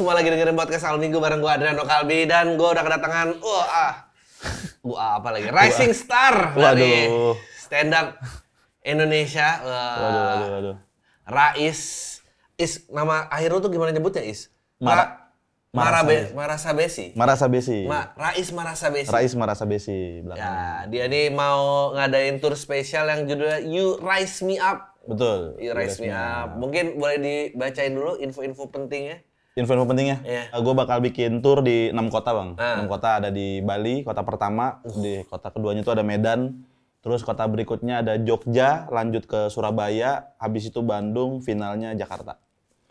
semua lagi dengerin podcast Al Minggu bareng gue Adriano Kalbi dan gue udah kedatangan wah ah, gua apa lagi Rising Star dari Waduh. stand up Indonesia. Wah. Waduh, waduh, waduh. Rais Is nama akhir lu tuh gimana nyebutnya Is? Mara- Mara Marasabesi. Marasabesi. Marasabesi. Ma Rais Marasabesi. Rais Marasabesi belakang. Ya, dia nih mau ngadain tour spesial yang judulnya You Rise Me Up. Betul. You Rise Me Up. Mungkin boleh dibacain dulu info-info pentingnya. Info-info pentingnya, Iya. gue bakal bikin tour di enam kota bang. Ah. Enam kota ada di Bali, kota pertama. Di kota keduanya itu ada Medan. Terus kota berikutnya ada Jogja, lanjut ke Surabaya, habis itu Bandung, finalnya Jakarta.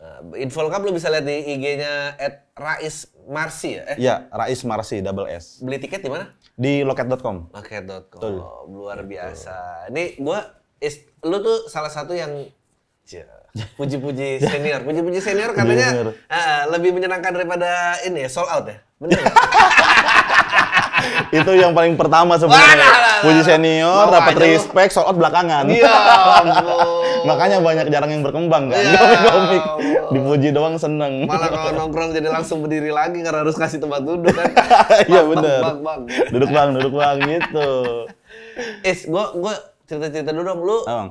Uh, info lengkap lu bisa lihat di IG-nya Rais Marsi ya. Eh, Iya, Rais Marsi, double S. beli tiket di mana? Di loket.com. Loket.com. Luar biasa. Ini gua is, lu tuh salah satu yang Cia, puji-puji senior. Puji-puji senior katanya ah, lebih menyenangkan daripada ini ya, sold out ya. Nggak? itu yang paling pertama sebenarnya. Puji senior, dapat respect, sold out belakangan. Iya. Makanya banyak jarang yang berkembang kan. Ya Allah. dipuji doang seneng. Malah kalau nongkrong jadi langsung berdiri lagi karena harus kasih tempat duduk kan. Iya bang. Duduk bang, duduk bang gitu. Is, gua gua cerita-cerita dulu dong. Lu Abang,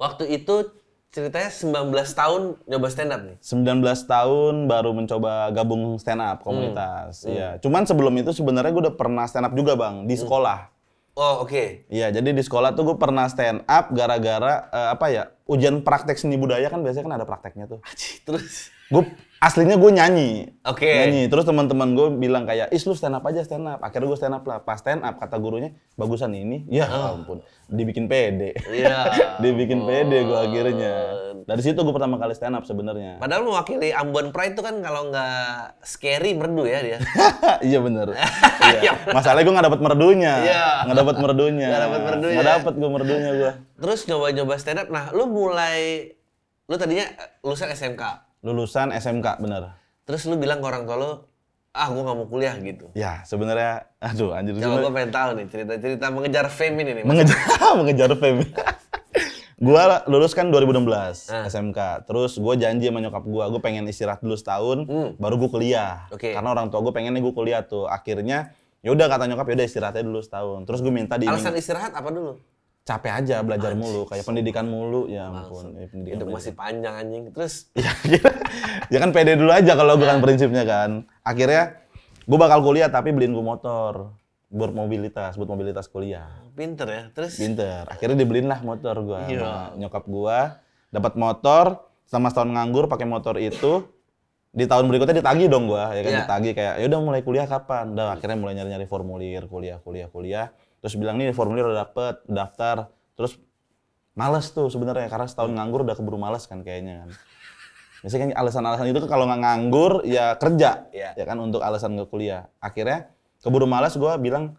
waktu itu ceritanya 19 tahun nyoba stand up nih. 19 tahun baru mencoba gabung stand up komunitas. Iya. Cuman sebelum itu sebenarnya gue udah pernah stand up juga bang di sekolah. Oh, oke. Iya, jadi di sekolah tuh gue pernah stand up gara-gara eh, apa ya? Ujian praktek seni budaya kan biasanya kan ada prakteknya tuh. Terus Gue aslinya gue nyanyi. Oke. Nyanyi. Terus teman-teman gue bilang kayak, "Is lu stand up aja stand up." Akhirnya gue stand up lah. Pas stand up kata gurunya, "Bagusan ini." Ya ampun. Dibikin pede. Iya. Dibikin pede gue akhirnya. Dari situ gue pertama kali stand up sebenarnya. Padahal mewakili Ambon Pride itu kan kalau nggak scary merdu ya dia. iya bener. iya. Masalahnya gue nggak dapet merdunya. Iya. Nggak dapet merdunya. Nggak dapet merdunya. Nggak dapet gue merdunya gue. Terus nyoba-nyoba stand up. Nah, lu mulai lu tadinya lulusan SMK. Lulusan SMK bener. Terus lu bilang ke orang tua lu, ah gua nggak mau kuliah gitu. Ya sebenarnya, aduh anjir Kalau sebenarnya- gua pengen tahu nih cerita-cerita mengejar fame ini nih. Mengejar mengejar fame. gua lulus kan 2016 Ah. SMK. Terus gua janji sama nyokap gua, gua pengen istirahat dulu setahun, Hmm. baru gua kuliah. Oke. Karena orang tua gua pengennya gua kuliah tuh. Akhirnya ya udah kata nyokap ya udah istirahatnya dulu setahun. Terus gua minta di Alasan istirahat apa dulu? capek aja belajar mulu, kayak pendidikan mulu, ya ampun. Ya, pendidikan Hidup masih panjang anjing. Terus ya, ya kan pede dulu aja kalau gue kan prinsipnya kan. Akhirnya gue bakal kuliah tapi beliin gue motor buat mobilitas, buat mobilitas kuliah. pinter ya. Terus Pinter. Akhirnya dibeliin lah motor gue Iya. sama nyokap gue. Dapat motor, sama setahun nganggur pakai motor itu. Di tahun berikutnya ditagih dong gue, ya kan Iya. ditagih kayak ya udah mulai kuliah kapan? Udah akhirnya mulai nyari-nyari formulir kuliah, kuliah, kuliah. Terus bilang nih formulir udah dapet, daftar. Terus males tuh sebenarnya karena setahun nganggur udah keburu males kan kayaknya kan. Biasanya kan alasan-alasan itu kalau nggak nganggur ya kerja, Iya. ya kan untuk alasan nggak kuliah. Akhirnya keburu malas gue bilang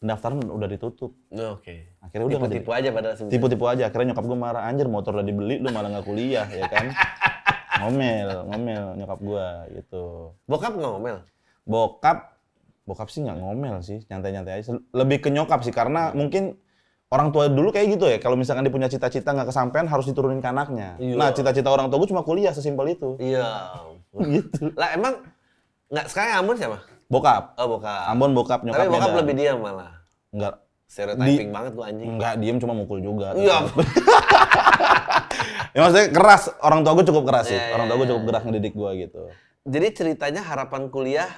pendaftaran udah ditutup. Oh, oke. Akhirnya udah. Tipu-tipu aja padahal sebenarnya. Tipu-tipu aja. Akhirnya nyokap gue marah, anjir motor udah dibeli lu malah nggak kuliah ya kan. ngomel, ngomel nyokap gue gitu. Bokap nggak ngomel? Bokap, bokap sih nggak ngomel sih, nyantai-nyantai aja. Lebih ke nyokap sih karena mungkin orang tua dulu kayak gitu ya. Kalau misalkan dia punya cita-cita nggak kesampaian harus diturunin ke anaknya. Iya. Nah cita-cita orang tua gue cuma kuliah sesimpel itu. Iya. gitu. Lah emang nggak sekarang Ambon siapa? Bokap. Oh bokap. Ambon bokap nyokap Tapi bokap lebih diam malah. Enggak. Stereotyping banget gua anjing. Enggak, diem cuma mukul juga. Iya. ya maksudnya keras, orang tua gue cukup keras sih. Iya, orang tua gue cukup iya. keras ngedidik gue gitu. Jadi ceritanya harapan kuliah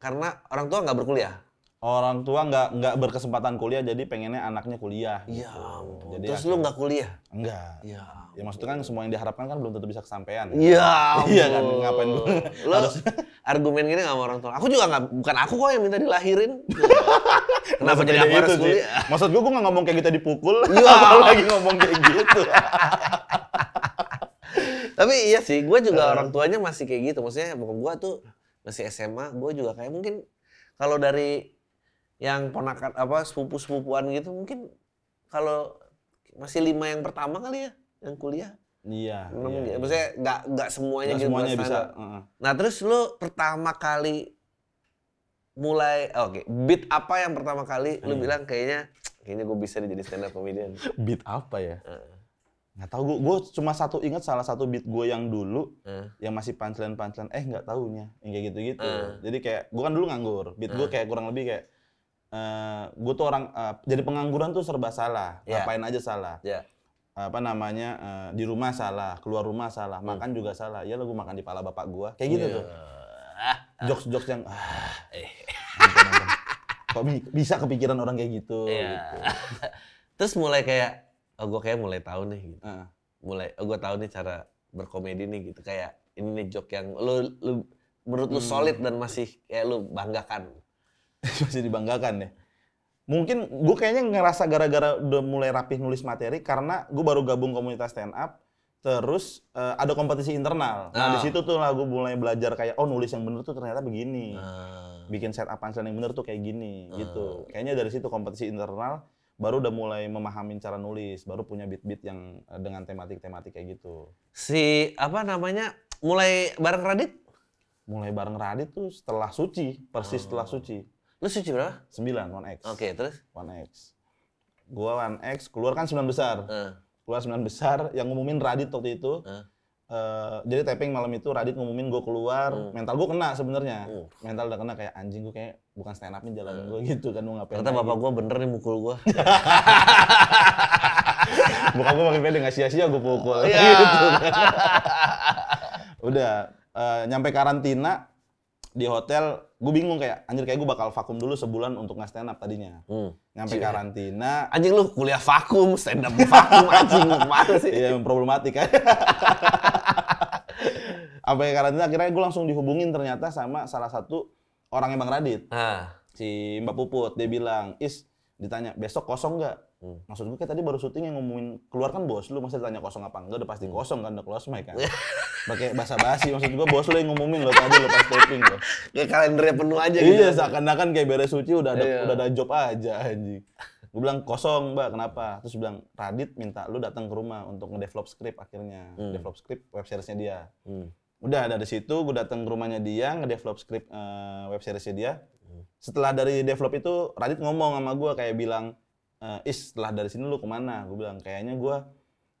karena orang tua nggak berkuliah. Orang tua nggak nggak berkesempatan kuliah, jadi pengennya anaknya kuliah. Iya gitu. Jadi Terus akhirnya- lu nggak kuliah? Enggak. Iya. Ya maksudnya kan semua yang diharapkan kan belum tentu bisa kesampaian. Iya. Iya kan, ngapain gua Lu harus- argumen gini sama orang tua. Aku juga nggak, bukan aku kok yang minta dilahirin. Kenapa jadi aku harus gitu sih. kuliah? Maksud gue, gue nggak ngomong kayak kita dipukul. Iya. lagi ngomong kayak gitu. Tapi iya sih, gue juga orang tuanya masih kayak gitu. Maksudnya bokap gue tuh masih SMA, gue juga kayak mungkin kalau dari yang ponakan apa sepupu-sepupuan gitu mungkin kalau masih lima yang pertama kali ya yang kuliah. Iya. Enam iya, iya. Maksudnya nggak nggak semuanya Nggak gitu semuanya bisa. up. heeh. Nah terus lu pertama kali mulai oh, oke beat apa yang pertama kali lu Iya. bilang kayaknya kayaknya gue bisa jadi stand up comedian. Beat apa ya? Heeh. nggak tahu gue gue cuma satu ingat salah satu beat gue yang dulu Eh. yang masih punchline punchline eh nggak tahunya yang kayak gitu gitu Eh. jadi kayak gue kan dulu nganggur beat gue kayak kurang lebih kayak eh gue tuh orang eh, jadi pengangguran tuh serba salah Ya. ngapain aja salah Ya. apa namanya eh, di rumah salah keluar rumah salah Hmm. makan juga salah ya lo gue makan di pala bapak gue kayak gitu Iya. tuh jokes jokes yang ah, Eh. kok bi- bisa kepikiran orang kayak gitu, Iya. gitu. Terus mulai kayak, oh gue kayak mulai tahu nih. Gitu. Heeh. Mulai, oh gue tahu nih cara berkomedi nih gitu. Kayak ini nih joke yang lu, lu menurut lu Hmm. solid dan masih kayak lu banggakan. masih dibanggakan ya. Mungkin gue kayaknya ngerasa gara-gara udah mulai rapih nulis materi karena gue baru gabung komunitas stand up, terus eh, ada kompetisi internal. Nah di Ah. situ tuh lah gue mulai belajar kayak oh nulis yang bener tuh ternyata begini, Ah. bikin set up punchline yang bener tuh kayak gini gitu. Kayaknya dari situ kompetisi internal baru udah mulai memahami cara nulis, baru punya beat-beat yang eh, dengan tematik-tematik kayak gitu. Si apa namanya mulai bareng Radit? Mulai bareng Radit tuh setelah suci, persis setelah Oh. suci. Lu suci berapa? 9, 1X. Oke, terus? 1X. Gua 1X, keluar kan 9 besar. Eh, Keluar 9 besar, yang ngumumin Radit waktu itu. eh. Eh, jadi taping malam itu Radit ngumumin gue keluar, Hmm. mental gue kena sebenarnya. Uh. Mental udah kena kayak anjing gue kayak bukan stand up nih jalan gue gitu kan mau ngapain. Ternyata bapak gue bener nih mukul gue. Bokap gue makin pede nggak sia-sia gue pukul. Iya. gitu kan. Udah eh, nyampe karantina di hotel, gue bingung kayak anjir kayak gue bakal vakum dulu sebulan untuk nggak stand up tadinya. Hmm. Nyampe Cie. karantina, Anjing lu kuliah vakum, stand up vakum, anjing mana sih? Iya, problematik kan. Sampai karantina akhirnya gue langsung dihubungin ternyata sama salah satu orang Bang Radit, Ah, si Mbak Puput. Dia bilang, "Is, ditanya besok kosong nggak?" Hmm. Maksud gue kayak tadi baru syuting yang ngomongin keluar kan bos lu masa ditanya kosong apa enggak udah pasti kosong kan udah close mic kan. Pakai bahasa basi maksud gue bos lu yang ngumumin lo tadi lo pas taping lo. kayak kalendernya penuh aja gitu. Iya, seakan-akan kayak beres suci udah ada Iya. udah ada job aja anjing. Gue bilang kosong mbak, kenapa? Terus bilang Radit minta lu datang ke rumah untuk ngedevelop skrip akhirnya, Hmm. develop skrip web seriesnya dia. Hmm. Udah dari situ gue datang ke rumahnya dia ngedevelop skrip eh, web seriesnya dia. Setelah dari develop itu Radit ngomong sama gue kayak bilang, eh, is setelah dari sini lu ke mana? Gue bilang kayaknya gue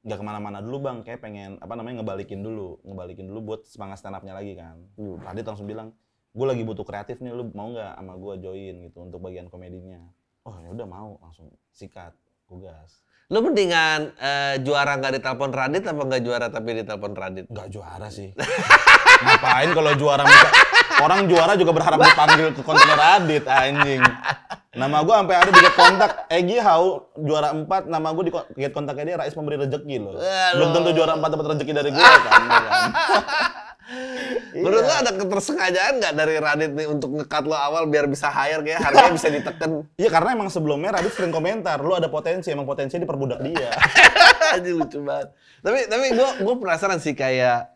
nggak ke mana-mana dulu bang, kayak pengen apa namanya ngebalikin dulu, ngebalikin dulu buat semangat stand up-nya lagi kan. Hmm. Radit langsung bilang, gue lagi butuh kreatif nih, lu mau nggak sama gue join gitu untuk bagian komedinya? Oh ya udah mau, langsung sikat, gue gas. Lu mendingan eh, juara nggak ditelepon Radit apa nggak juara tapi ditelepon Radit? Nggak juara sih. Ngapain kalau juara minta- orang juara juga berharap dipanggil ke konten Radit anjing. Nama gue sampai ada di get kontak Egi Hau juara 4, nama gue di ko- get kontaknya dia Rais memberi rezeki loh. Belum tentu juara 4 dapat rezeki dari gue kan. ya kan? Menurut Iya. lu ada ketersengajaan nggak dari Radit nih untuk ngekat lo awal biar bisa hire kayak harganya bisa diteken? Iya karena emang sebelumnya Radit sering komentar, lu ada potensi, emang potensi diperbudak dia. Anjing lucu banget. Tapi tapi gue gue penasaran sih kayak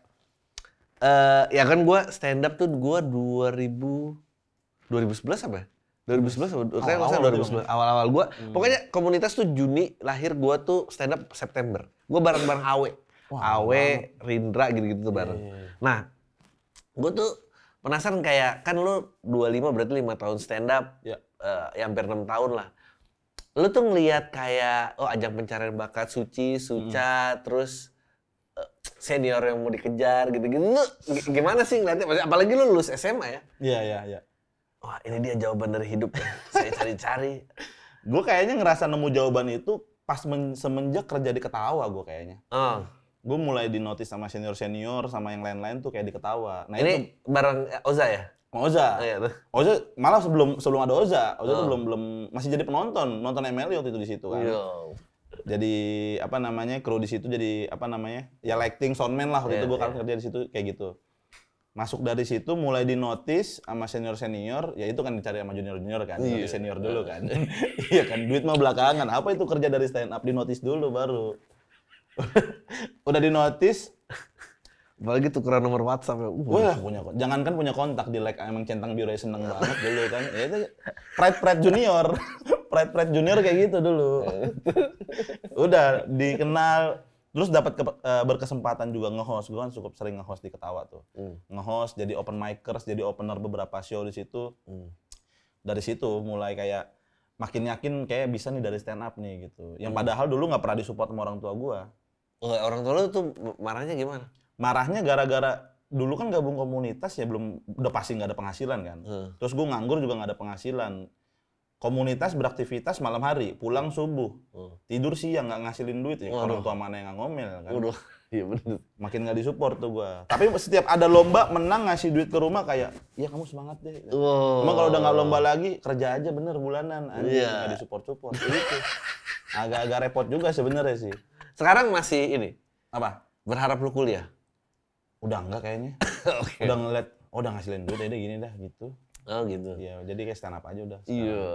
eh ya kan gue stand up tuh gue 2000 2011 apa? ya? 2011 apa? Kayak Awal-awal maksudnya berarti, 2011 awal-awal gue. Pokoknya komunitas tuh Juni lahir gue tuh stand up September. Gue bareng-bareng Awe. Wah, Awe, Rindra gitu-gitu tuh bareng. Iya, iya, iya. Nah, gue tuh penasaran kayak kan lu 25 berarti 5 tahun stand up. Ya. eh, ya hampir 6 tahun lah. Lu tuh ngelihat kayak oh ajang pencarian bakat Suci, Suca, terus eh, senior yang mau dikejar gitu-gitu. Lu gimana sih ngeliatnya? Apalagi lu lulus SMA ya. Iya, iya, iya. Wah, ini dia jawaban dari hidup ya. Saya cari-cari. Gue kayaknya ngerasa nemu jawaban itu pas men- semenjak kerja di ketawa gue kayaknya. Oh, Gue mulai dinotis sama senior-senior sama yang lain-lain tuh kayak di ketawa. Nah itu ini bareng eh, Oza ya? sama Oza. Oh, iya tuh. Oza malah sebelum sebelum ada Oza, Oza tuh Oh. belum belum masih jadi penonton, nonton MLI waktu itu di situ kan. Yo. Jadi apa namanya kru di situ jadi apa namanya ya lighting soundman lah waktu Iya, itu gue kan iya. kerja di situ kayak gitu. Masuk dari situ mulai dinotis sama senior senior, ya itu kan dicari sama junior junior kan, Iya. dinotis senior dulu kan. Iya kan, duit mah belakangan. Apa itu kerja dari stand up dinotis dulu baru. Udah dinotis, Apalagi tukeran nomor WhatsApp ya. Uh, Wah, punya kon- jangankan punya kontak di like emang centang biru seneng banget dulu kan. Ya itu pride pride junior. pride pride junior kayak gitu dulu. Udah dikenal terus dapat ke- eh, berkesempatan juga nge-host. Gue kan cukup sering nge-host di Ketawa tuh. Hmm. Nge-host jadi open micers, jadi opener beberapa show di situ. Hmm. Dari situ mulai kayak makin yakin kayak bisa nih dari stand up nih gitu. Yang Hmm. padahal dulu nggak pernah disupport sama orang tua gua. Oh, orang tua lu tuh marahnya gimana? Marahnya gara-gara dulu kan gabung komunitas ya belum udah pasti nggak ada penghasilan kan. Hmm. Terus gue nganggur juga nggak ada penghasilan. Komunitas beraktivitas malam hari, pulang subuh, Hmm. tidur siang nggak ngasilin duit ya. Waduh. Orang tua mana yang ngomel kan. Waduh, iya bener. Makin nggak disupport tuh gua. Tapi setiap ada lomba menang ngasih duit ke rumah kayak, ya kamu semangat deh. Wow. Emang kalau udah nggak lomba lagi kerja aja bener bulanan, anjing Iya. nggak disupport support. Itu agak-agak repot juga sebenarnya sih. Sekarang masih ini, Apa? berharap lu kuliah? Udah enggak kayaknya. Oke. Udah ngeliat, oh udah ngasilin duit, ya udah gini dah gitu. Oh gitu. Iya, jadi kayak stand up aja udah. Iya.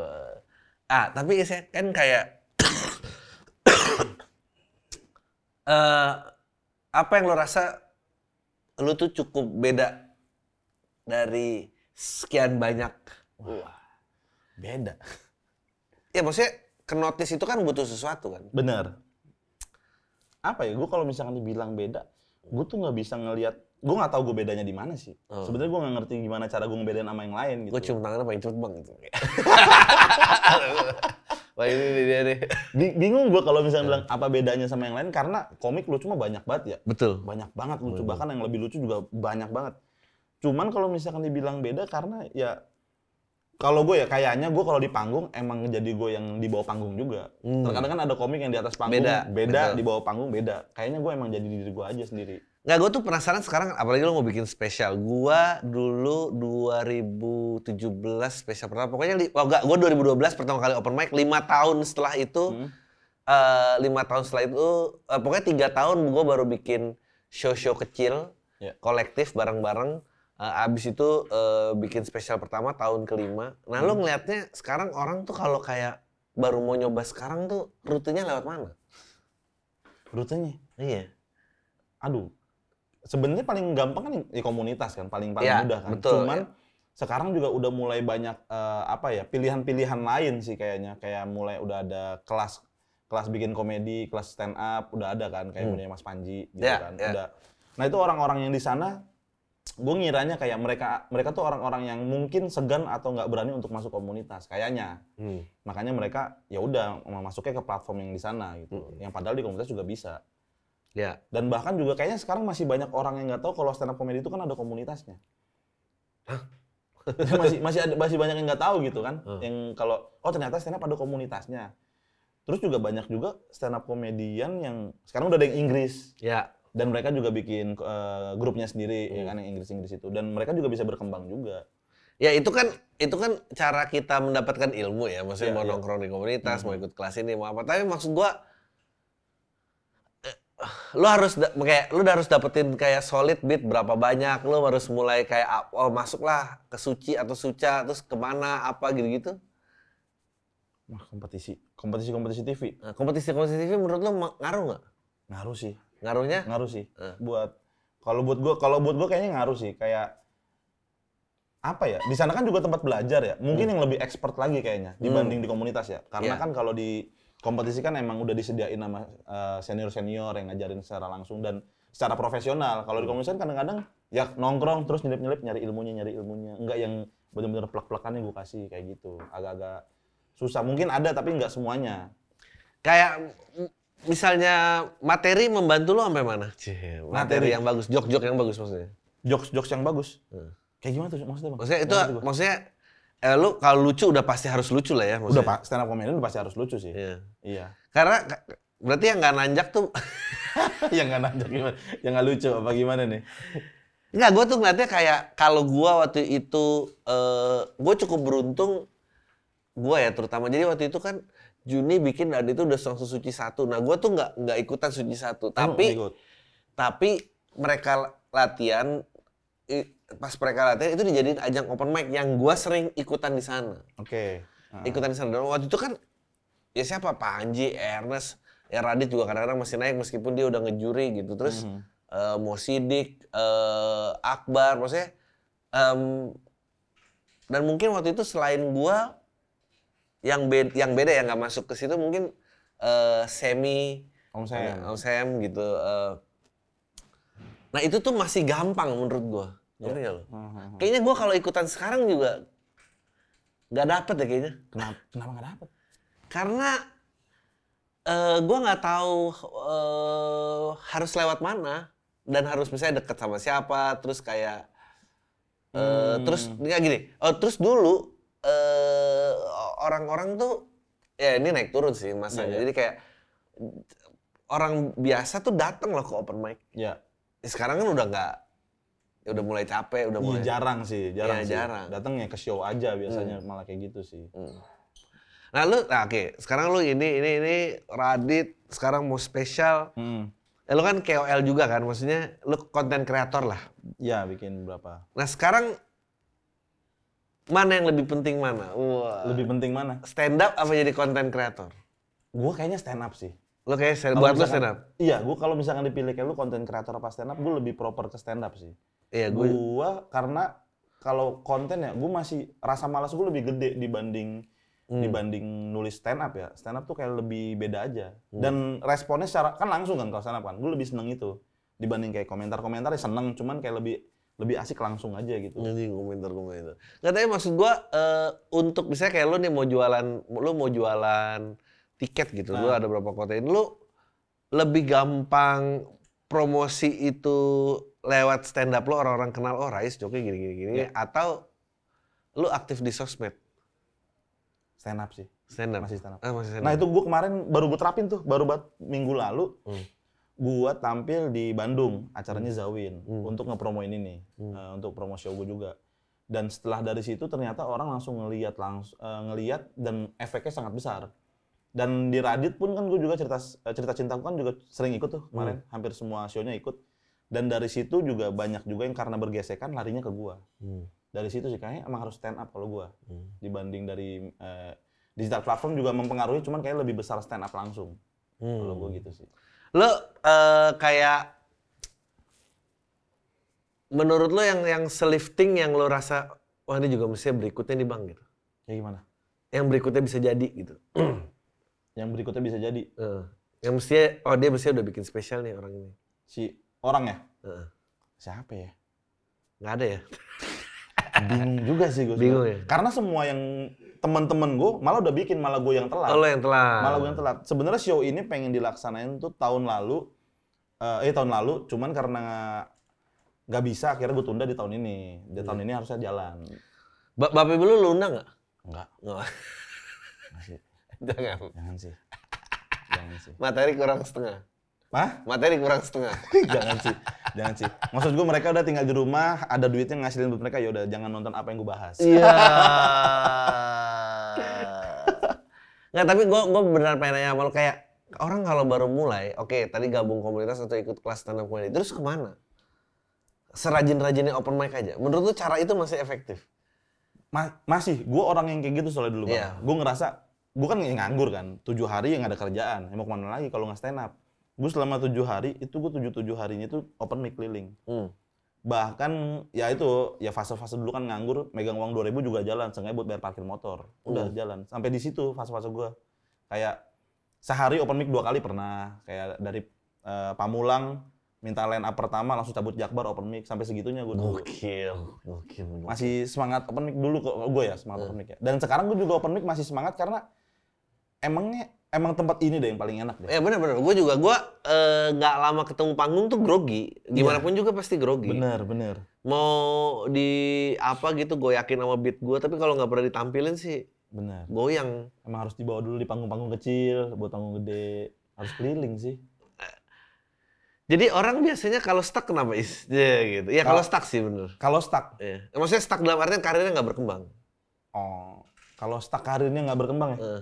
Ah, tapi saya kan kayak eh apa yang lo rasa lu tuh cukup beda dari sekian banyak. Wah. Beda. Ya maksudnya ke notice itu kan butuh sesuatu kan. Bener. Apa ya? Gue kalau misalkan dibilang beda, gue tuh nggak bisa ngelihat. Gue nggak tahu gue bedanya di mana sih. Oh. Sebenarnya gue nggak ngerti gimana cara gue ngebedain sama yang lain gitu. Gue cium tangannya paling cepet bang gitu. Wah ini dia nih. Bi- Bingung gue kalau misalnya bilang apa bedanya sama yang lain karena komik lucu mah banyak banget ya. Betul. Banyak banget lucu. Bahkan yang lebih lucu juga banyak banget. Cuman kalau misalkan dibilang beda karena ya kalau gue ya kayaknya gue kalau di panggung emang jadi gue yang di bawah panggung juga. Hmm. Terkadang kan ada komik yang di atas panggung Beda, beda, betul. di bawah panggung beda. Kayaknya gue emang jadi diri gue aja sendiri. Nggak, gue tuh penasaran sekarang apalagi lo mau bikin spesial. Gua dulu 2017 spesial pertama. Pokoknya, li- oh enggak, gue 2012 pertama kali open mic. Lima tahun setelah itu, Hmm. eh, lima tahun setelah itu, eh, pokoknya tiga tahun gue baru bikin show-show kecil, Ya. kolektif bareng-bareng. Eh, abis itu eh, bikin spesial pertama tahun kelima. Nah lo ngelihatnya sekarang orang tuh kalau kayak baru mau nyoba sekarang tuh rutenya lewat mana? Rutenya, Iya. aduh. Sebenarnya paling gampang kan di komunitas kan, paling paling Iya, mudah kan. betul, Cuman iya. sekarang juga udah mulai banyak eh, apa ya pilihan-pilihan lain sih kayaknya. Kayak mulai udah ada kelas kelas bikin komedi, kelas stand up, udah ada kan kayak Hmm. punya Mas Panji gitu Iya, kan. iya. Udah. Nah itu orang-orang yang di sana, gue ngiranya kayak mereka mereka tuh orang-orang yang mungkin segan atau nggak berani untuk masuk komunitas kayaknya. Hmm. Makanya mereka ya udah mau masuknya ke platform yang di sana gitu. Hmm. Yang padahal di komunitas juga bisa. Ya. Dan bahkan juga kayaknya sekarang masih banyak orang yang nggak tahu kalau stand up comedy itu kan ada komunitasnya. masih masih ada masih banyak yang nggak tahu gitu kan. Hmm. Yang kalau oh ternyata stand up ada komunitasnya. Terus juga banyak juga stand up komedian yang sekarang udah ada yang Inggris Ya. Dan mereka juga bikin eh, grupnya sendiri ya Hmm. kan yang Inggris-Inggris itu dan mereka juga bisa berkembang juga. Ya itu kan itu kan cara kita mendapatkan ilmu ya, maksudnya Iya, mau iya. nongkrong di komunitas, Mhm. mau ikut kelas ini, mau apa. Tapi maksud gua eh, lu harus kayak lu harus dapetin kayak solid beat berapa banyak, lu harus mulai kayak ah, oh masuklah ke suci atau suca terus ke mana apa gitu-gitu. Wah, kompetisi, kompetisi-kompetisi TV Nah, kompetisi-kompetisi TV menurut lu ngaruh nggak? ngaruh sih. Ngaruhnya? ngaruh sih. Eh. buat kalau buat gua kalau buat gua kayaknya ngaruh sih. Kayak apa ya? Di sana kan juga tempat belajar ya. Mungkin yang lebih expert lagi kayaknya dibanding di komunitas ya. Karena Iya. kan kalau di kompetisi kan emang udah disediain sama senior senior yang ngajarin secara langsung dan secara profesional. Kalau di komunitas kan kadang-kadang ya nongkrong terus nyelip nyelip nyari ilmunya nyari ilmunya. Enggak yang bener-bener plek-plekannya gue kasih kayak gitu. Agak-agak susah. Mungkin ada tapi nggak semuanya. Kayak misalnya materi membantu lu sampai mana? Cie, materi, Materi. yang bagus, jok-jok yang bagus maksudnya. jokes yang bagus Hmm. kayak gimana tuh maksudnya bang Maksudnya itu gua. maksudnya eh, lu kalau lucu udah pasti harus lucu lah ya udah maksudnya. pak stand up comedian udah pasti harus lucu sih Iya. iya Karena ka- berarti yang nggak nanjak tuh yang nggak nanjak gimana yang nggak lucu apa gimana nih Enggak, gue tuh ngeliatnya kayak kalau gua waktu itu eh gue cukup beruntung gua ya terutama jadi waktu itu kan Juni bikin dan itu udah langsung suci satu. Nah gua tuh nggak nggak ikutan suci satu, tapi Oh, tapi mereka latihan pas mereka latihan itu dijadiin ajang open mic yang gua sering ikutan di sana. oke Ah. ikutan di sana. Dan waktu itu kan ya siapa Panji, Ernest, ya Radit juga kadang-kadang masih naik meskipun dia udah ngejuri gitu. Terus Mhm. eh Mo Sidik, eh, Akbar, maksudnya em, dan mungkin waktu itu selain gua yang beda yang beda yang nggak masuk ke situ mungkin eh, Semi, om saya Om Sam gitu. eh. nah itu tuh masih gampang menurut gua. Ngerti nggak lo? Mhm. Kayaknya gua kalau ikutan sekarang juga nggak dapet ya kayaknya. kenapa kenapa nggak dapet Karena eh gue nggak tahu eh, harus lewat mana dan harus misalnya deket sama siapa terus kayak eh, Hmm. terus nggak gini oh terus dulu orang-orang tuh ya ini naik turun sih masanya Iya, iya. jadi kayak orang biasa tuh datang loh ke open mic Ya, Ya, sekarang kan udah nggak ya udah mulai capek udah iya mulai jarang sih, jarang Iya, sih. jarang. Datangnya ke show aja biasanya malah kayak gitu sih. Hmm. nah lu nah, oke sekarang lu ini ini ini Radit sekarang mau spesial Hmm. Eh, lu kan KOL juga kan, maksudnya lu konten kreator lah. Ya, bikin berapa? Nah sekarang mana yang lebih penting mana? Wah. Lebih penting mana? stand up apa jadi konten kreator? Gua kayaknya stand up sih. Lu kayak stand, buat misalkan- stand up? Iya, gua kalau misalkan dipilih kayak lu konten kreator apa stand up, gua lebih proper ke stand up sih. Iya gue. Gua karena kalau konten ya, gua masih rasa malas gua lebih gede dibanding Hmm. dibanding nulis stand up ya. Stand up tuh kayak lebih beda aja. Hmm. Dan responnya secara kan langsung kan kalau stand up kan. Gue lebih seneng itu dibanding kayak komentar-komentar ya seneng, cuman kayak lebih lebih asik langsung aja gitu. Jadi komentar komentar. Katanya maksud gua eh, untuk misalnya kayak lu nih mau jualan, lu mau jualan tiket gitu, lu Nah. ada berapa kota ini, lu lebih gampang promosi itu lewat stand up lu orang-orang kenal oh Rais Joki gini gini gini Ya. atau lu aktif di sosmed Stand up sih. stand up Masih stand up. Ah, masih stand Nah up. itu gue kemarin baru gue terapin tuh, baru buat minggu lalu. Hmm. Gue tampil di Bandung, acaranya Zawin, Hmm. untuk ngepromoin ini, Hmm. eh, untuk promo show gue juga. Dan setelah dari situ ternyata orang langsung ngeliat langsung ngeliat dan efeknya sangat besar. Dan di Radit pun kan gue juga cerita eh, cerita cintaku kan juga sering ikut tuh kemarin, hampir semua show-nya ikut. Dan dari situ juga banyak juga yang karena bergesekan larinya ke gue. Hmm. Dari situ sih kayaknya emang harus stand up kalau gue Hmm. dibanding dari eh, digital platform juga mempengaruhi cuman kayak lebih besar stand up langsung Hmm. kalau gue gitu sih Lu eh, kayak menurut lu yang yang selifting yang lu rasa wah ini juga mestinya berikutnya nih bang gitu. ya gimana Yang berikutnya bisa jadi gitu. yang berikutnya bisa jadi Eh, yang mestinya oh dia mestinya udah bikin spesial nih orang ini. si orang ya Heeh. siapa ya Nggak ada ya? bingung juga sih gue Bingung ya? karena semua yang teman-teman gue malah udah bikin malah gue yang telat Oh, lo yang telah. malah gue yang telat sebenarnya show ini pengen dilaksanain tuh tahun lalu eh eh, tahun lalu cuman karena nggak bisa akhirnya gue tunda di tahun ini di tahun ini harusnya jalan Ba Bapak lu lu undang nggak? enggak Nggak. masih Jangan. jangan sih jangan sih Materi kurang setengah. Hah? Materi kurang setengah. jangan sih, jangan sih. Maksud gue mereka udah tinggal di rumah, ada duitnya ngasilin buat mereka, ya udah jangan nonton apa yang gue bahas. Iya. Nggak, tapi gue gue beneran pengen nanya sama lu kayak orang kalau baru mulai, oke tadi gabung komunitas atau ikut kelas stand up comedy, terus ke mana? Serajin-rajinnya open mic aja. Menurut lu cara itu masih efektif? Ma- masih, gue orang yang kayak gitu soalnya dulu. Bang. Iya. Gue ngerasa, gue kan nganggur kan, tujuh hari yang ada kerjaan, ya mau ke mana lagi kalau nggak stand up. Gue selama tujuh hari, itu gue tujuh tujuh harinya itu open mic keliling. Hmm. Bahkan ya itu, ya fase-fase dulu kan nganggur, megang uang 2000 juga jalan, sengaja buat bayar parkir motor. Udah Hmm. jalan. Sampai di situ fase-fase gue. Kayak sehari open mic dua kali pernah. Kayak dari eh, Pamulang, minta line up pertama langsung cabut Jakbar open mic. Sampai segitunya gue dulu. Gokil, gokil. Masih semangat open mic dulu kok gue ya, semangat open mic ya. Dan sekarang gue juga open mic masih semangat karena emangnya emang tempat ini deh yang paling enak deh. Ya bener-bener, gue juga, gue eh, nggak lama ketemu panggung tuh grogi. Gimana pun juga pasti grogi. Bener, bener. Mau di apa gitu, gue yakin sama beat gue, tapi kalau nggak pernah ditampilin sih Bener. goyang. Emang harus dibawa dulu di panggung-panggung kecil, buat panggung gede. Harus keliling sih. Jadi orang biasanya kalau stuck kenapa is? Ya gitu. Ya kalau stuck sih bener. Kalau stuck, Ya. Maksudnya stuck dalam artian karirnya nggak berkembang. oh, kalau stuck karirnya nggak berkembang ya, Eh.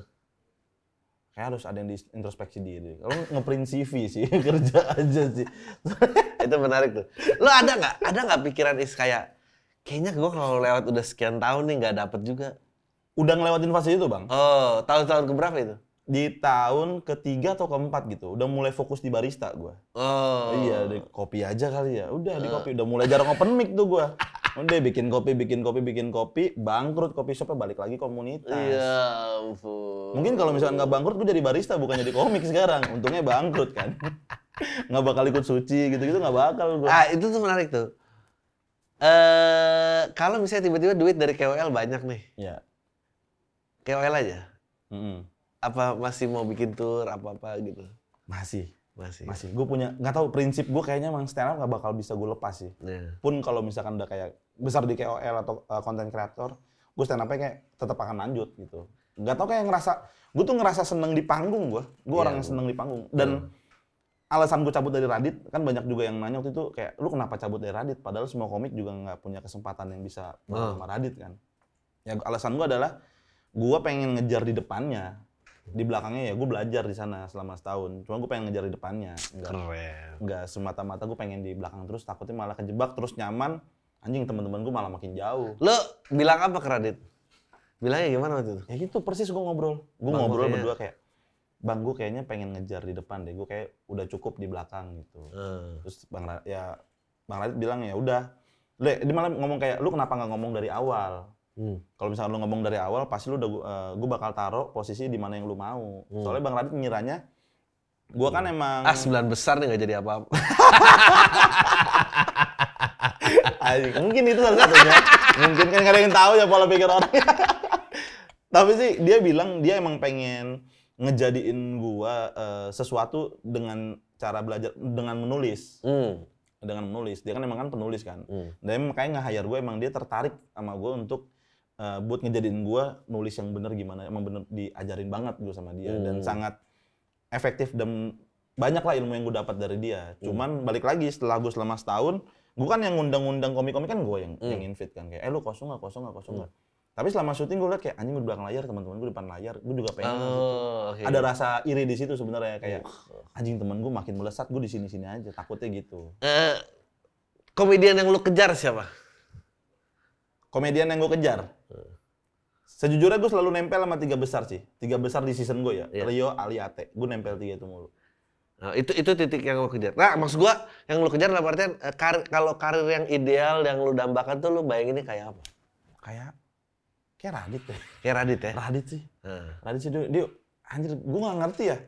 Kayak harus ada yang di introspeksi diri. Kalau ngeprint CV sih, kerja aja sih. Itu menarik tuh. Lo ada nggak? Ada nggak pikiran is kayak kayaknya gue kalau lewat udah sekian tahun nih nggak dapet juga. Udah ngelewatin fase itu bang. Oh, tahun-tahun keberapa itu? Di tahun ketiga atau keempat gitu, udah mulai fokus di barista gue. Oh. Iya, di kopi aja kali ya. Udah di kopi, udah mulai jarang open mic tuh gua. Udah bikin kopi, bikin kopi, bikin kopi, bangkrut kopi shopnya balik lagi komunitas. Iya ampun. Mungkin kalau misalkan nggak bangkrut, gue jadi barista bukan jadi komik sekarang. Untungnya bangkrut kan. nggak bakal ikut suci gitu-gitu nggak bakal gue. Ah, itu tuh menarik tuh. Eh, kalau misalnya tiba-tiba duit dari KOL banyak nih. Ya. KOL aja. Mm-mm. apa masih mau bikin tour apa-apa gitu? Masih, Masih. masih. Gue punya, nggak tahu prinsip gue kayaknya emang stand up nggak bakal bisa gue lepas sih. Nah. Pun kalau misalkan udah kayak besar di KOL atau uh, content creator, gue stand up-nya kayak tetap akan lanjut gitu. Nggak tahu kayak ngerasa, gue tuh ngerasa seneng di panggung gue. Gue Iya, orang yang seneng di panggung. Dan alasan gue cabut dari Radit, kan banyak juga yang nanya waktu itu kayak, lu kenapa cabut dari Radit? Padahal semua komik juga nggak punya kesempatan yang bisa bareng sama Radit kan. Ya alasan gue adalah, gue pengen ngejar di depannya. Di belakangnya ya gue belajar di sana selama setahun. Cuma gue pengen ngejar di depannya. Nggak, Keren. nggak semata-mata gue pengen di belakang terus takutnya malah kejebak terus nyaman anjing teman-teman gue malah makin jauh Lo bilang apa ke Radit? Bilangnya gimana waktu itu? ya gitu persis gue ngobrol gue ngobrol makanya- berdua kayak bang gue kayaknya pengen ngejar di depan deh gue kayak udah cukup di belakang gitu Hmm. terus bang Ra- ya bang Radit bilang ya udah Le, dia malah ngomong kayak lu kenapa nggak ngomong dari awal Hmm. kalau misalnya lu ngomong dari awal pasti lu udah gue bakal taruh posisi di mana yang lu mau Hmm. soalnya bang Radit ngiranya gue kan emang Ah sembilan besar nih nggak jadi apa-apa. Mungkin itu salah satunya. mungkin kan yang tahu ya pola pikir orang. Tapi sih dia bilang dia emang pengen ngejadiin gua eh, sesuatu dengan cara belajar dengan menulis, Hmm. dengan menulis. Dia kan emang kan penulis kan. Hmm. Dan makanya nge-hire gue emang dia tertarik sama gue untuk eh, buat ngejadiin gua nulis yang bener gimana. Emang bener diajarin banget gue sama dia dan Hmm. sangat efektif dan banyak lah ilmu yang gue dapat dari dia. Hmm. Cuman balik lagi setelah gue selama setahun, gue kan yang ngundang-ngundang komik-komik kan gue yang Hmm. yang invite kan kayak, eh lu kosong nggak, kosong nggak, kosong nggak. Tapi selama syuting gue liat kayak anjing gue di belakang layar, teman-teman gue di depan layar, gue juga pengen. gitu. Oh, oke. Ada rasa iri di situ sebenarnya kayak anjing temen gue makin melesat, gue di sini-sini aja, takutnya gitu. Eh, komedian yang lu kejar siapa? Komedian yang gue kejar. Sejujurnya gue selalu nempel sama tiga besar sih. Tiga besar di season gue ya. Iya. Rio, Ali, Ate. Gue nempel tiga itu mulu. Nah, itu itu titik yang lu kejar. Nah, maksud gua yang lu kejar dalam artian eh, karir, kalau karir yang ideal yang lu dambakan tuh lu bayanginnya kayak apa? Kayak kayak Radit deh. Kayak Radit ya. Radit sih. Nah. Radit sih dia, dia anjir gue nggak ngerti ya.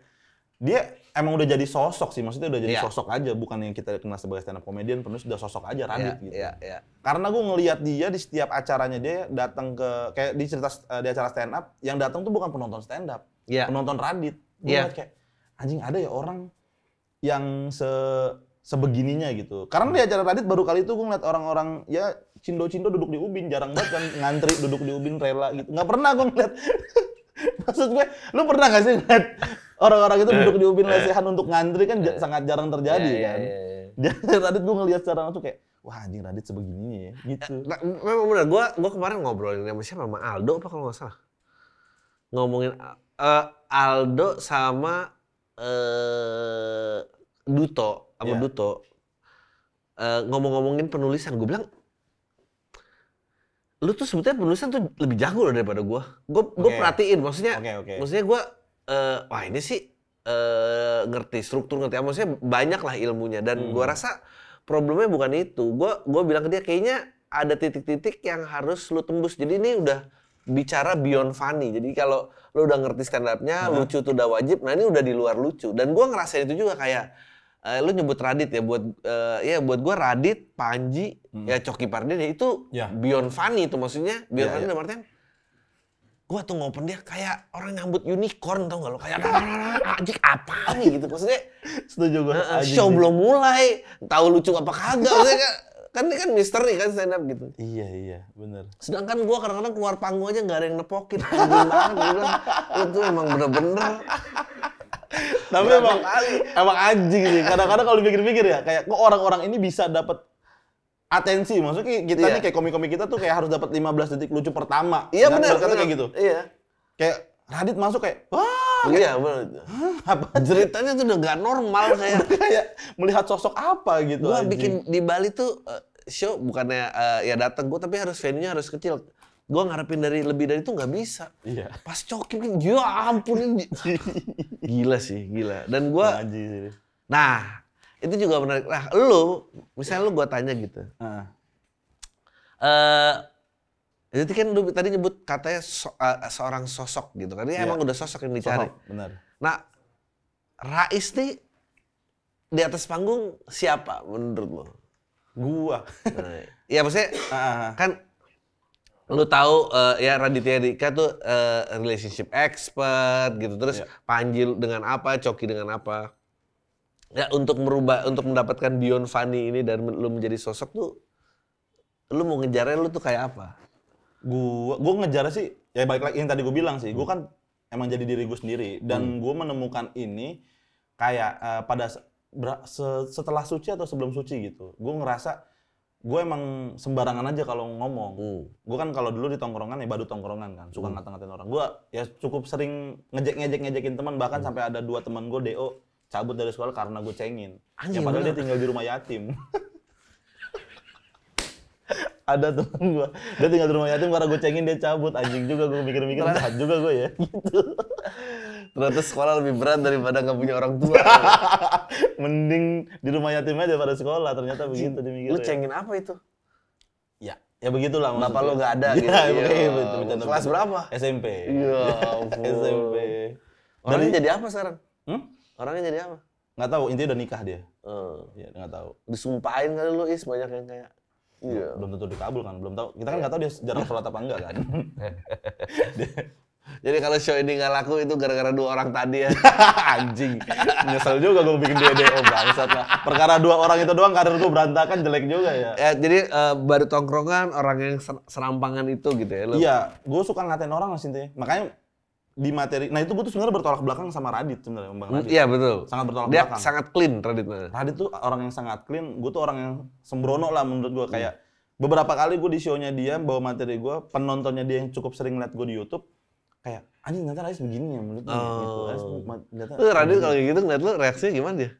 Dia emang udah jadi sosok sih, maksudnya udah jadi Iya. sosok aja, bukan yang kita kenal sebagai stand up comedian, penuh sudah sosok aja Radit Iya, gitu. Iya, iya. Karena gue ngelihat dia di setiap acaranya dia datang ke kayak di cerita eh, di acara stand up, yang datang tuh bukan penonton stand up, Iya. penonton Radit. Gue Iya. ngeliat kayak anjing ada ya orang yang se sebegininya gitu. Karena di acara Radit baru kali itu gue ngeliat orang-orang ya cindo-cindo duduk di ubin, jarang banget kan ngantri duduk di ubin rela gitu. Nggak pernah gue ngeliat. Maksud gue, lu pernah gak sih ngeliat orang-orang itu duduk di ubin lesehan untuk ngantri kan ja- sangat jarang terjadi Iya, kan. iya, iya. Jadi Radit gue ngeliat secara langsung kayak, wah anjing Radit sebegininya ya, gitu. Nah, memang benar. Gua gua kemarin ngobrolin sama siapa? Sama Aldo apa kalau nggak salah? Ngomongin eh, Aldo sama eh Duto, sama Iya. Duto. Eh, ngomong-ngomongin penulisan, gue bilang lu tuh sebetulnya penulisan tuh lebih jago loh daripada gua. Gue gue Oke. perhatiin, maksudnya Oke, oke. maksudnya gua eh, wah ini sih eh, ngerti struktur ngerti apa. maksudnya banyak lah ilmunya dan Hmm. gua rasa problemnya bukan itu gua gua bilang ke dia kayaknya ada titik-titik yang harus lu tembus jadi ini udah bicara beyond funny jadi kalau lu udah ngerti stand up-nya Hah? lucu tuh udah wajib nah ini udah di luar lucu dan gua ngerasain itu juga kayak eh, lu nyebut Radit ya buat eh, ya buat gua Radit Panji Hmm. ya Coki Pardede itu Ya. beyond funny itu maksudnya beyond Ya, funny ya. dalam artian gua tuh ngopen dia kayak orang nyambut unicorn tau gak lo? Kayak anjing apa nih? Gitu. Maksudnya Setuju gue. eh, show belum mulai tahu lucu apa kagak. Maksudnya kan- kan ini kan misteri kan stand up gitu. Iya, iya, bener. sedangkan gua kadang-kadang keluar panggung aja nggak ada yang nepokin anjing banget bilang tuh emang bener-bener. Tapi emang, emang anjing sih. Kadang-kadang kalau dipikir-pikir ya, kayak kok orang-orang ini bisa dapat atensi. Maksudnya kita Iya. nih kayak komik-komik kita tuh kayak harus dapat 15 detik lucu pertama. iya ibarat kata kayak gitu. iya Kayak Radit masuk kayak, wah, iya bener apa ceritanya tuh udah nggak normal kayak kayak melihat sosok apa gitu. gua bikin di Bali tuh eh, show bukannya eh, ya datang gua tapi harus venue-nya harus kecil gua ngarepin dari lebih dari itu nggak bisa Iya. pas coki kan ya ampun ini gila sih gila dan sih. nah itu juga menarik nah lu misalnya lu gua tanya gitu Heeh. eh jadi kan lu tadi nyebut katanya so- eh, seorang sosok gitu kan ini Iya. emang udah sosok yang dicari Sosok, benar. nah Rais nih di atas panggung siapa menurut lo Gua. nah, ya maksudnya Ah, kan lu tahu eh, ya Raditya Dika tuh eh, relationship expert gitu terus Iya. Panji dengan apa Coki dengan apa ya untuk merubah untuk mendapatkan Beyond Funny ini dan lu menjadi sosok tuh lu mau ngejarnya lu tuh kayak apa Gua gua ngejar sih ya balik lagi yang tadi gue bilang sih, gua kan emang jadi diri gue sendiri dan gua menemukan ini kayak eh, pada se- setelah suci atau sebelum suci gitu. Gue ngerasa gue emang sembarangan aja kalau ngomong. Hmm. Gue kan kalau dulu di tongkrongan ya badut tongkrongan kan, suka ngata-ngatain orang. Gue ya cukup sering ngejek-ngejek ngejekin teman bahkan sampai ada dua teman gue DO cabut dari sekolah karena gue cengin. Anjing, ya padahal bener. dia tinggal di rumah yatim. ada temen gue, dia tinggal di rumah yatim karena gue cengin dia cabut. Anjing juga gue mikir-mikir jahat juga gue ya. Gitu. ternyata sekolah lebih berat daripada nggak punya orang tua Mending di rumah yatim aja pada sekolah. Ternyata begitu dimikir. lu cengin apa itu Ya, ya begitulah bapak maksudnya. lu nggak ada Iya, gitu iya, Iya. betul, bercanda. kelas berapa SMP. Iya. SMP. orangnya jadi apa sekarang Hmm? Orangnya jadi apa Nggak tahu, intinya udah nikah dia. Eh, Iya, nggak tahu. disumpahin kali lu is banyak yang kayak iya Belum tentu dikabul kan, belum tahu. Kita kan nggak tahu dia jarang sholat apa enggak kan. Jadi kalau show ini nggak laku itu gara-gara dua orang tadi ya. Anjing. Nyesel juga gue bikin dia DO bangsat lah. Perkara dua orang itu doang karir gue berantakan jelek juga ya. ya jadi eh, baru tongkrongan orang yang ser- serampangan itu gitu ya. Lu. Iya, gue suka ngatain orang lah intinya. Makanya di materi, nah itu gue tuh sebenarnya bertolak belakang sama Radit sebenarnya, Bang Radit. Iya betul. Sangat bertolak Dia belakang. sangat clean Raditnya. Radit tuh orang yang sangat clean, gue tuh orang yang sembrono lah menurut gue kayak beberapa kali gue di show-nya dia bawa materi gue, penontonnya dia yang cukup sering liat gue di YouTube kayak anjing ternyata Rais begini ya menurut gue gitu. Rais Oh. Tuh Radit kalau gitu ngeliat lu reaksinya gimana dia?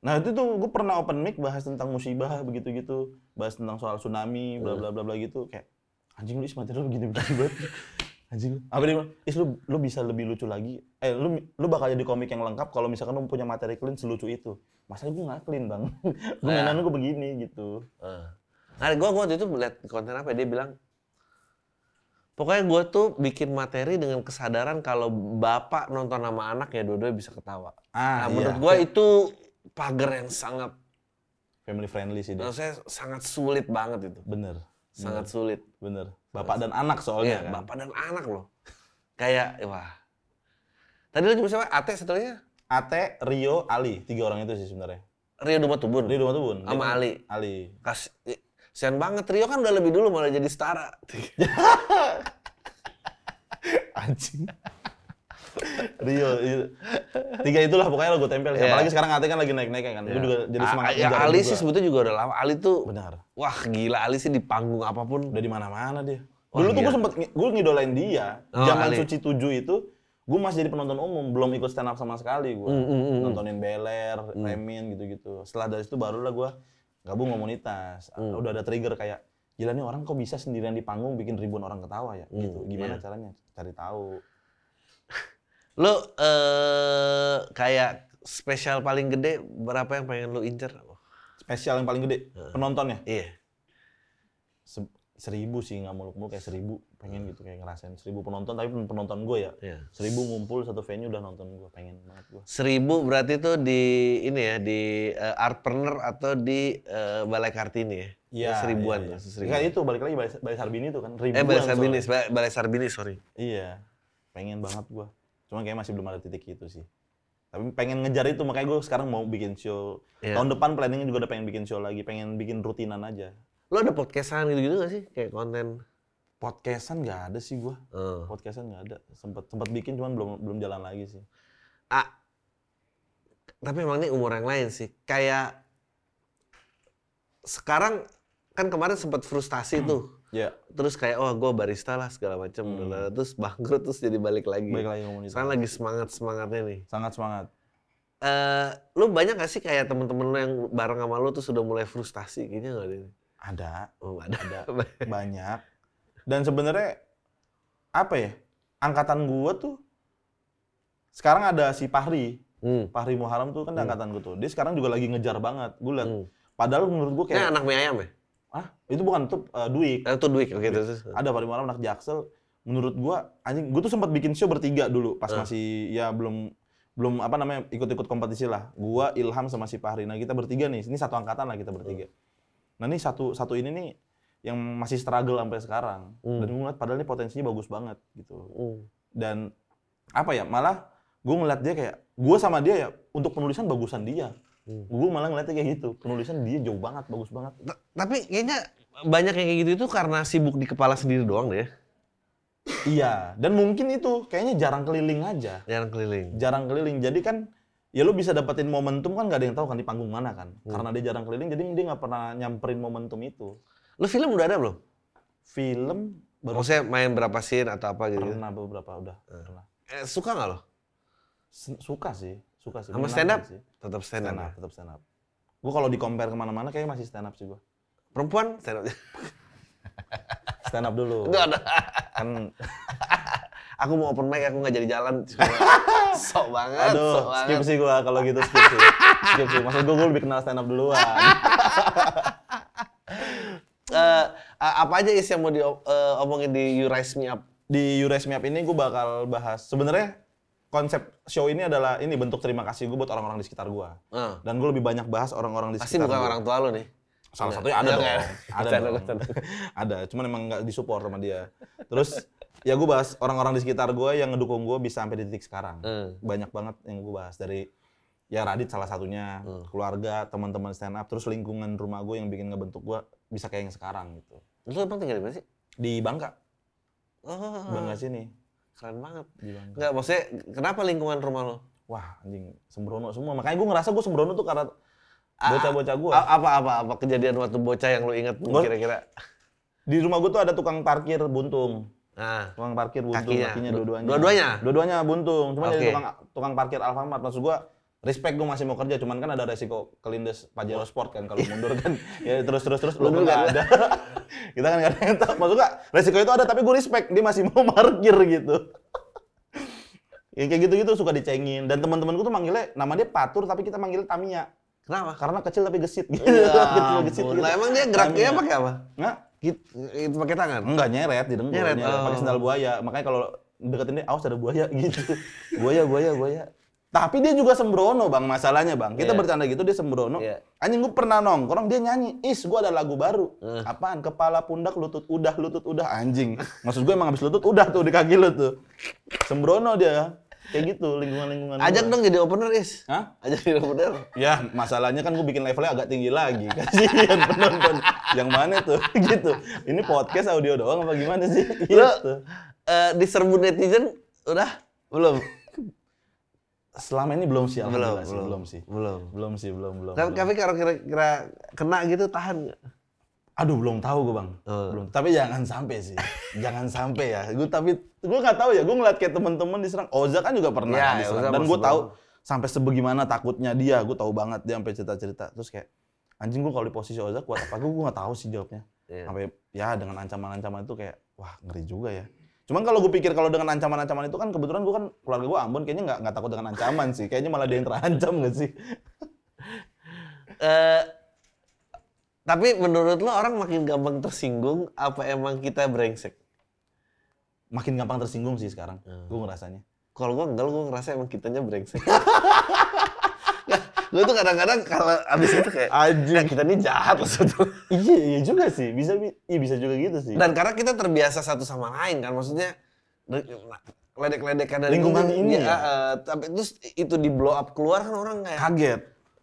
Nah itu tuh gue pernah open mic bahas tentang musibah begitu-gitu, bahas tentang soal tsunami, bla bla bla bla gitu kayak anjing lu materi lu begini begini banget. Anjing. Apa dia bilang, is lu lu bisa lebih lucu lagi. Eh lu lu bakal jadi komik yang lengkap kalau misalkan lu punya materi clean selucu itu. Masalahnya gue nggak clean bang. gue Ya. mainan gue begini gitu. Nah, gue waktu itu melihat konten apa ya, dia bilang Pokoknya gue tuh bikin materi dengan kesadaran kalau bapak nonton sama anak ya dua-duanya bisa ketawa. Ah nah, menurut gue itu pagar yang sangat, family friendly sih dia. menurut saya sangat sulit banget itu. Bener, Sangat sulit. bener. Bapak dan anak Iya, soalnya kan. bapak dan anak loh. Kayak, wah. Tadi lu cuma siapa? Ate setelahnya? Ate, Rio, Ali, tiga orang itu sih sebenarnya. Rio Duma Tubun. Rio Duma Tubun. Sama Ali. Ali. Kas, Sian banget. Rio kan udah lebih dulu malah jadi setara. Anjing. Rio, iya. tiga itulah pokoknya lo gue tempel. Iya. Apalagi sekarang Ate kan lagi naik-naik kan. Gue juga jadi Ah, semangat. ya, ngejar Ali sih sebetulnya juga udah lama. Ali tuh, Benar. wah gila Ali sih di panggung apa pun. Udah di mana-mana dia. Wah, Dulu tuh gue sempet gue ngidolain dia. Oh, Zaman Ali. Suci 7 itu gue masih jadi penonton umum, belum ikut stand up sama sekali gue. Mm, mm, mm, mm. Nontonin Beler, Remin gitu-gitu. Setelah dari situ barulah gue gabung komunitas. Mm. Udah ada trigger kayak gila nih orang kok bisa sendirian di panggung bikin ribuan orang ketawa ya gitu. Gimana iya. caranya? Cari tahu. Lu eh kayak spesial paling gede berapa yang pengen lu incer? Spesial yang paling gede penontonnya. Iya. Se- seribu sih nggak muluk-muluk kayak seribu pengen gitu kayak ngerasain seribu penonton tapi penonton gue ya Iya. seribu ngumpul satu venue udah nonton gue pengen banget gue Seribu berarti tuh di ini ya di eh, Artpreneur atau di eh, Balai Kartini ya? Iya, seribuan iya, ya, iya. seribu. Kan itu balik lagi Balai, Balai Sarbini itu kan ribuan Eh Balai. Sarbini, Balai, Balai Sarbini sorry. Iya, pengen banget gua. Cuma kayak masih belum ada titik itu sih. Tapi pengen ngejar itu makanya gue sekarang mau bikin show. Iya. Tahun depan planningnya juga udah pengen bikin show lagi, pengen bikin rutinan aja. Lu ada podcastan gitu-gitu gak sih? Kayak konten? Podcastan nggak ada sih gua. Oh. Podcastan nggak ada. Sempet sempet bikin cuman belum belum jalan lagi sih. Ah, tapi emang ini umur yang lain sih. Kayak sekarang kan kemarin sempat frustasi tuh. Ya, Terus kayak oh gue barista lah segala macam. Hmm. Terus bangkrut terus jadi balik lagi. balik lagi komunitas. Sekarang lagi semangat semangatnya nih. Sangat semangat. Eh, lu banyak gak sih kayak temen-temen lu yang bareng sama lu tuh sudah mulai frustasi kayaknya gak ada? ini? Ada, Oh ada. ada banyak. Dan sebenarnya apa ya? Angkatan gua tuh sekarang ada si Pahri. Hmm. Fahri Muharram tuh kan angkatan gue tuh. Dia sekarang juga lagi ngejar banget. Gue liat. Hmm. Padahal menurut Ini kayak, anak mie ayam ya? Ah itu bukan tuh uh, Dwi. Eh, itu Dwik, oke terus. Ada Fahri Muharram anak Jaksel. Menurut gue, anjing, gue tuh sempat bikin show bertiga dulu pas Eh. masih ya belum belum apa namanya ikut-ikut kompetisi lah. Gua Ilham sama si Fahri. Nah kita bertiga nih, ini satu angkatan lah kita bertiga. Nah ini satu satu ini nih yang masih struggle sampai sekarang. Hmm. Dan gue ngeliat padahal ini potensinya bagus banget gitu. Hmm. Dan apa ya, malah gue ngeliat dia kayak, gue sama dia ya untuk penulisan bagusan dia. Hmm. Gue malah ngeliatnya kayak gitu, penulisan dia jauh banget, bagus banget. Ta- Tapi kayaknya banyak yang kayak gitu itu karena sibuk di kepala sendiri doang deh. Iya, dan mungkin itu kayaknya jarang keliling aja. Yang keliling. Jarang keliling, jadi kan ya lu bisa dapetin momentum kan gak ada yang tahu kan di panggung mana kan. Hmm. Karena dia jarang keliling, jadi dia nggak pernah nyamperin momentum itu. Lu film udah ada belum? Film baru Maksudnya main berapa scene atau apa gitu? pernah beberapa udah Hmm. pernah. Eh, suka nggak lo? Suka sih, suka sih. Sama stand up? Sih. Tetap stand up. Stand ya? up, tetap stand up. Gue kalau di compare ke mana-mana kayaknya masih stand up sih gue. Perempuan stand up. Stand up dulu. Enggak ada. kan Aku mau open mic, aku nggak jadi jalan. sok banget, aduh sok skip banget. sih gue kalau gitu skip sih skip sih maksud gue gue lebih kenal stand up duluan Eh, a- apa aja is yang mau diomongin di You Rise Me Up? di You Raise Me Up ini gue bakal bahas sebenarnya konsep show ini adalah ini bentuk terima kasih gue buat orang-orang di sekitar gue Eh, dan gue lebih banyak bahas orang-orang di pasti sekitar bukan gua. orang tua lo nih. salah satunya ada dong. ada dong. ada cuman emang nggak disupport sama dia. Terus ya gue bahas orang-orang di sekitar gue yang ngedukung gue bisa sampai di titik sekarang. Hmm. banyak banget yang gue bahas dari ya Radit salah satunya Hmm. keluarga teman-teman stand up terus lingkungan rumah gue yang bikin ngebentuk gue bisa kayak yang sekarang gitu. Lu emang tinggal di mana sih? di Bangka. Oh, Bangka sini keren banget. di Bangka Enggak, maksudnya kenapa lingkungan rumah lo? wah anjing sembrono semua makanya gue ngerasa gue sembrono tuh karena Ah, bocah-bocah gue Apa apa apa kejadian waktu bocah yang lo inget Gua- kira-kira? di rumah gue tuh ada tukang parkir buntung Nah, tukang parkir buntung Kakinya. kakinya Du- dua-duanya dua-duanya? dua-duanya buntung cuman jadi Oke. tukang tukang parkir Alfamart maksud gue respect gue masih mau kerja cuman kan ada resiko kelindes Pajero Sport kan kalau mundur kan ya terus terus terus nggak kan? ada kita kan nggak ada tahu maksud gue resiko itu ada tapi gue respect dia masih mau parkir gitu yang kayak gitu-gitu suka dicengin dan teman-temanku tuh manggilnya nama dia Patur tapi kita manggilnya Tamiya kenapa? karena kecil tapi gesit gitu Ya kecil gesit gitu. Lah emang dia geraknya pakai apa? Nggak, Gitu, itu pakai tangan. Enggak nyeret di dengkul, Nyeret, nyeret, oh. pakai sendal buaya. Makanya kalau deketin dia, awas ada buaya gitu. buaya, buaya, buaya. Tapi dia juga sembrono bang, masalahnya bang. Kita Iya. bercanda gitu dia sembrono. Iya. Anjing gue pernah nongkrong dia nyanyi, is gue ada lagu baru. Eh. Apaan? Kepala pundak lutut udah lutut udah anjing. Maksud gue emang habis lutut udah tuh di kaki lu tuh. Sembrono dia. Kayak gitu lingkungan-lingkungan. Ajak gua. dong jadi opener, Is. Hah? Ajak jadi opener. Ya, masalahnya kan gue bikin levelnya agak tinggi lagi. Kasihan penonton. Yang mana tuh? gitu. Ini podcast audio doang apa gimana sih? Lu Gitu. eh, diserbu netizen udah belum? Selama ini belum sih, belum, sih, belum, belum sih. Belum. Belum sih, belum, belum. Tapi, belum. tapi kalau kira-kira kena gitu tahan nggak? Aduh, belum tahu gue bang. Oh. Belum. Tapi jangan sampai sih. jangan sampai ya. Gue tapi gue nggak tahu ya. Gue ngeliat kayak temen-temen diserang. Oza kan juga pernah Ya, kan ya, diserang. Dan gue tahu sampai sebagaimana takutnya dia. Gue tahu banget dia sampai cerita-cerita. Terus kayak anjing gue kalau di posisi Oza kuat apa? Gue nggak tahu sih jawabnya. Iya. Sampai ya dengan ancaman-ancaman itu kayak wah ngeri juga ya. Cuman kalau gue pikir kalau dengan ancaman-ancaman itu kan kebetulan gue kan keluarga gue Ambon kayaknya nggak nggak takut dengan ancaman sih. Kayaknya malah dia yang terancam nggak sih? Eh, tapi menurut lo orang makin gampang tersinggung apa emang kita brengsek? Makin gampang tersinggung sih sekarang. Hmm. Gue ngerasanya. Kalau gua enggak, gua ngerasa emang kitanya brengsek. gue tuh kadang-kadang kalau abis itu kayak, Anjing. "Ya, kita ini jahat loh sebetulnya." Iya, iya juga sih. Bisa bi- iya bisa juga gitu sih. Dan karena kita terbiasa satu sama lain kan, maksudnya ledek-ledekan dari Lingkungan ini ya? eh, tapi terus itu di blow up keluar kan orang kayak kaget.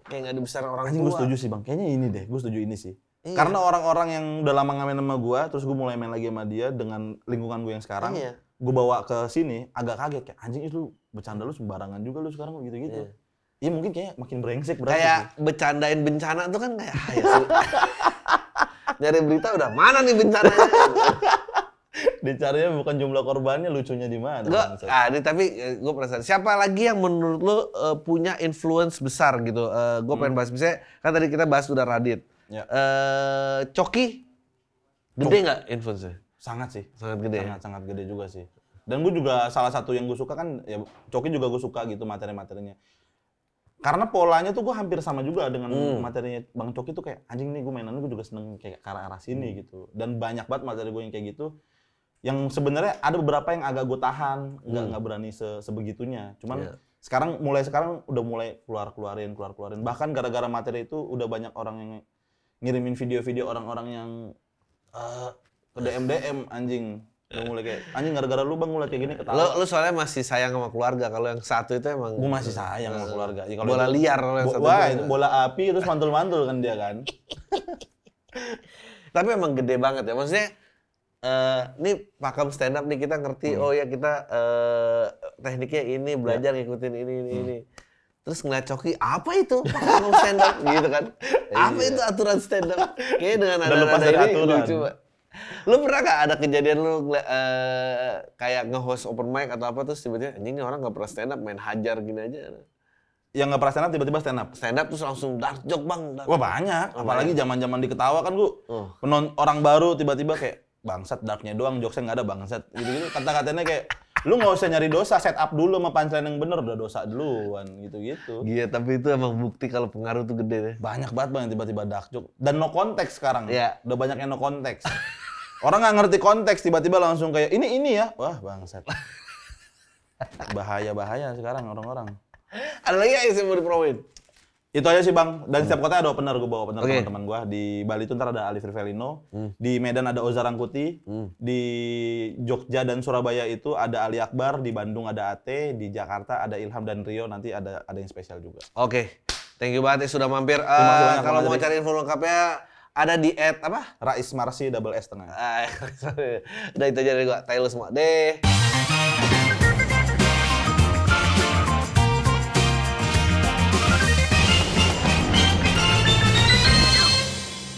kayak nggak dibesarkan orang Anjing gue setuju sih bang. Kayaknya ini deh. Gue setuju ini sih. Iya. Karena orang-orang yang udah lama ngamen sama gue, terus gue mulai main lagi sama dia dengan lingkungan gue yang sekarang. Iya. Gue bawa ke sini agak kaget kayak anjing itu bercanda lu sembarangan juga lu sekarang gitu-gitu. Iya. Iya mungkin kayak makin brengsek berarti Kayak sih. bercandain bencana tuh kan kayak ah, ya. Nyari berita udah mana nih bencananya? Dicarinya bukan jumlah korbannya, lucunya di mana. Bangsat. ah, ini tapi gue penasaran. Siapa lagi yang menurut lo eh, punya influence besar gitu? gue pengen bahas misalnya kan tadi kita bahas udah Radit. Ya. Eh, Coki, gede nggak influence-nya? Sangat sih. Sangat gede. ya? Sangat sangat gede juga sih. Dan gue juga salah satu yang gue suka kan ya Coki juga gue suka gitu materi-materinya. Karena polanya tuh gue hampir sama juga dengan Hmm. materinya Bang Coki tuh kayak anjing nih gue mainan gue juga seneng kayak ke arah sini Hmm. gitu. Dan banyak banget materi gue yang kayak gitu. Yang sebenarnya ada beberapa yang agak gue tahan, nggak Hmm. nggak berani se- sebegitunya. Cuman Iya. sekarang mulai sekarang udah mulai keluar keluarin keluar keluarin. Bahkan gara-gara materi itu udah banyak orang yang ngirimin video-video orang-orang yang eh ke DM DM anjing. Udah mulai kayak anjing gara-gara lu bang mulai kayak gini ketawa. lu soalnya masih sayang sama keluarga. Kalau yang satu itu emang Gue masih sayang sama keluarga. Ya, kalau bola itu- liar kalau yang Bo- satu Wah, itu. bola api terus mantul-mantul kan dia kan. Tapi emang gede banget ya. Maksudnya eh ini pakem stand up nih kita ngerti oh ya kita eh tekniknya ini belajar ngikutin ini ini ini. Terus ngeliat Coki, apa itu pakem stand up gitu kan? Apa itu aturan stand up? Kayaknya dengan ada lepas dari aturan. lucu. Lu pernah gak ada kejadian lu eh, kayak nge-host open mic atau apa terus tiba-tiba anjing orang gak pernah stand up main hajar gini aja. Yang nggak pernah stand up tiba-tiba stand up. Stand up terus langsung dark joke bang. dark Wah banyak, apalagi zaman-zaman diketawa kan gua Oh. penon orang baru tiba-tiba kayak bangsat darknya doang, jokesnya nggak ada bangsat gitu-gitu kata-katanya kayak lu nggak usah nyari dosa, set up dulu sama punchline yang bener udah dosa duluan gitu-gitu. Iya, tapi itu emang bukti kalau pengaruh tuh gede deh. Banyak banget bang yang tiba-tiba dark joke dan no konteks sekarang. Iya. Udah banyak yang no konteks. Orang nggak ngerti konteks tiba-tiba langsung kayak ini ini ya, wah bangsat. Bahaya bahaya sekarang orang-orang. Ada lagi yang mau dipromoin? Itu aja sih bang. Dan setiap kota ada opener, gue bawa opener Oke. teman-teman gue. Di Bali itu ntar ada Alif Rivelino. Di Medan ada Oza Rangkuti. Di Jogja dan Surabaya itu ada Ali Akbar. Di Bandung ada Ate. Di Jakarta ada Ilham dan Rio. Nanti ada ada yang spesial juga. Oke, thank you banget ya sudah mampir. banyak, kalau mau cari info lengkapnya ada di at apa? Rais Marsi double S tengah. Ah, Udah itu aja dari gua. Tayo semua. Deh.